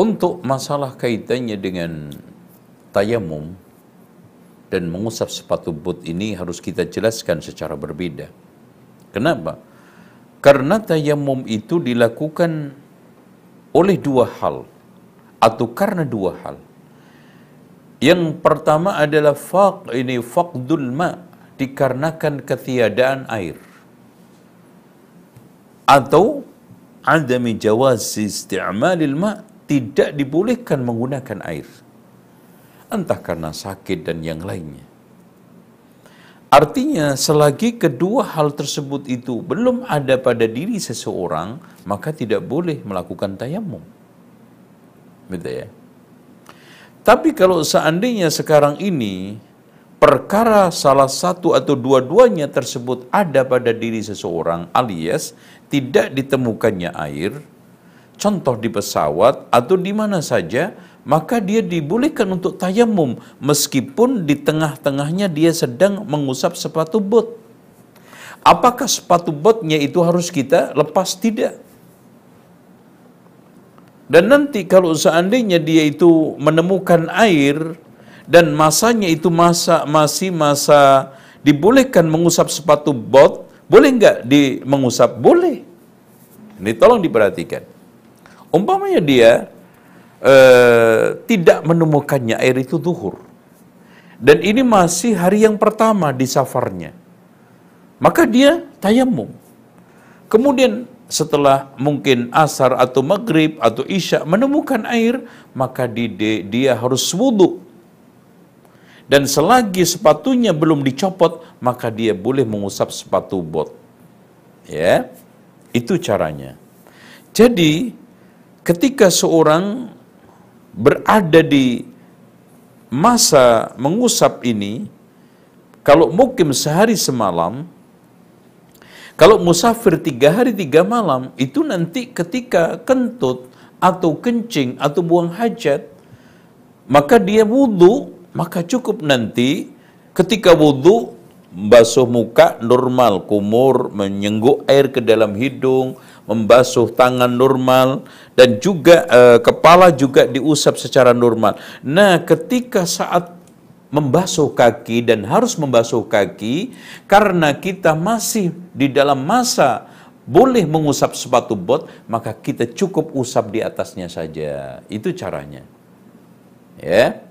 Untuk masalah kaitannya dengan tayamum dan mengusap sepatu boot ini harus kita jelaskan secara berbeda. Kenapa? Karena tayamum itu dilakukan oleh dua hal atau karena dua hal. Yang pertama adalah faq ini faqdul ma dikarenakan ketiadaan air. Atau adami jawaz isti'malil ma tidak dibolehkan menggunakan air. Entah karena sakit dan yang lainnya. Artinya selagi kedua hal tersebut itu belum ada pada diri seseorang, maka tidak boleh melakukan tayamum. Betul ya? Tapi kalau seandainya sekarang ini perkara salah satu atau dua-duanya tersebut ada pada diri seseorang alias tidak ditemukannya air, contoh di pesawat atau di mana saja, maka dia dibolehkan untuk tayamum meskipun di tengah-tengahnya dia sedang mengusap sepatu bot. Apakah sepatu botnya itu harus kita lepas? Tidak. Dan nanti kalau seandainya dia itu menemukan air dan masanya itu masa masih masa dibolehkan mengusap sepatu bot, boleh nggak di mengusap? Boleh. Ini tolong diperhatikan. Umpamanya dia uh, tidak menemukannya air itu duhur. Dan ini masih hari yang pertama di safarnya. Maka dia tayamum. Kemudian setelah mungkin asar atau maghrib atau isya menemukan air, maka dia, dia harus wudhu. Dan selagi sepatunya belum dicopot, maka dia boleh mengusap sepatu bot. Ya, itu caranya. Jadi, ketika seorang berada di masa mengusap ini, kalau mukim sehari semalam, kalau musafir tiga hari tiga malam, itu nanti ketika kentut atau kencing atau buang hajat, maka dia wudhu, maka cukup nanti. Ketika wudhu, basuh muka normal, kumur, menyengguk air ke dalam hidung, membasuh tangan normal dan juga uh, kepala juga diusap secara normal. Nah, ketika saat membasuh kaki dan harus membasuh kaki karena kita masih di dalam masa boleh mengusap sepatu bot, maka kita cukup usap di atasnya saja. Itu caranya. Ya.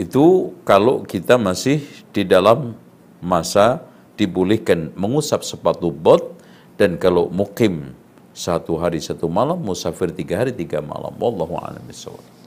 Itu kalau kita masih di dalam masa dibolehkan mengusap sepatu bot dan kalau mukim satu hari satu malam, musafir tiga hari tiga malam. Wallahu a'lam bishawab.